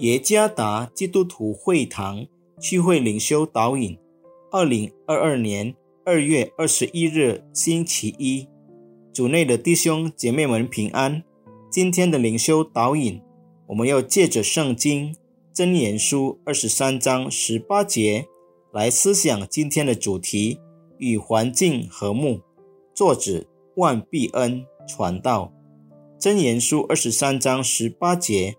耶加达基督徒会堂聚会领袖导引，二零二二年二月二十一日星期一，主内的弟兄姐妹们平安。今天的领袖导引，我们要借着圣经箴言书二十三章十八节来思想今天的主题：与环境和睦。作者万必恩传道。箴言书二十三章十八节。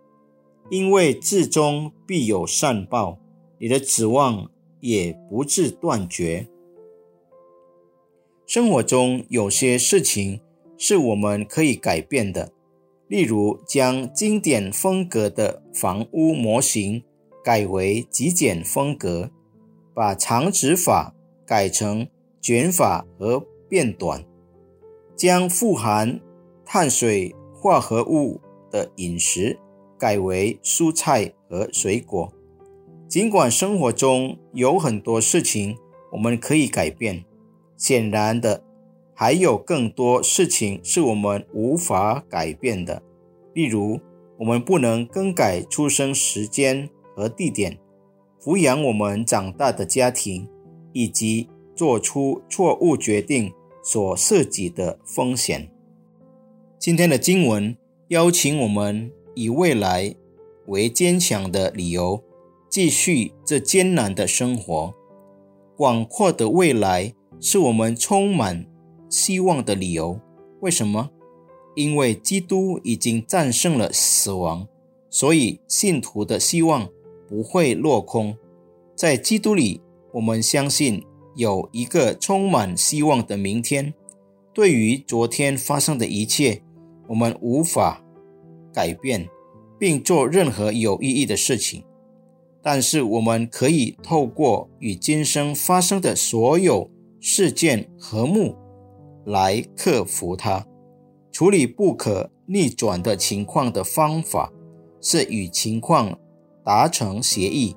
因为至终必有善报，你的指望也不致断绝。生活中有些事情是我们可以改变的，例如将经典风格的房屋模型改为极简风格，把长直发改成卷发和变短，将富含碳水化合物的饮食。改为蔬菜和水果。尽管生活中有很多事情我们可以改变，显然的，还有更多事情是我们无法改变的。例如，我们不能更改出生时间和地点、抚养我们长大的家庭，以及做出错误决定所涉及的风险。今天的经文邀请我们。以未来为坚强的理由，继续这艰难的生活。广阔的未来是我们充满希望的理由。为什么？因为基督已经战胜了死亡，所以信徒的希望不会落空。在基督里，我们相信有一个充满希望的明天。对于昨天发生的一切，我们无法。改变，并做任何有意义的事情，但是我们可以透过与今生发生的所有事件和睦来克服它。处理不可逆转的情况的方法是与情况达成协议，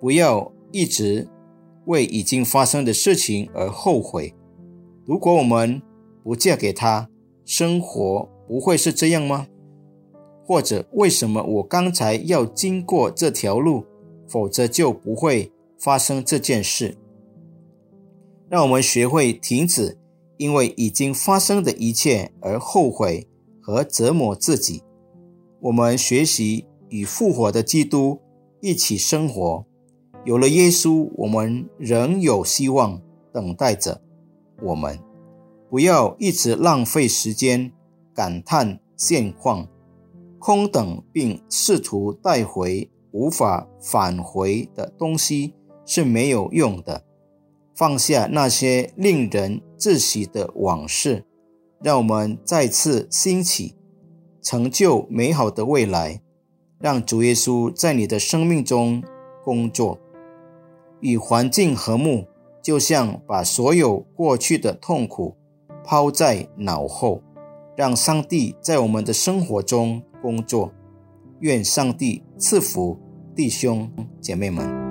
不要一直为已经发生的事情而后悔。如果我们不嫁给他，生活不会是这样吗？或者为什么我刚才要经过这条路，否则就不会发生这件事？让我们学会停止因为已经发生的一切而后悔和折磨自己。我们学习与复活的基督一起生活。有了耶稣，我们仍有希望等待着我们。不要一直浪费时间感叹现况。空等，并试图带回无法返回的东西是没有用的。放下那些令人窒息的往事，让我们再次兴起，成就美好的未来。让主耶稣在你的生命中工作，与环境和睦，就像把所有过去的痛苦抛在脑后。让上帝在我们的生活中工作，愿上帝赐福弟兄姐妹们。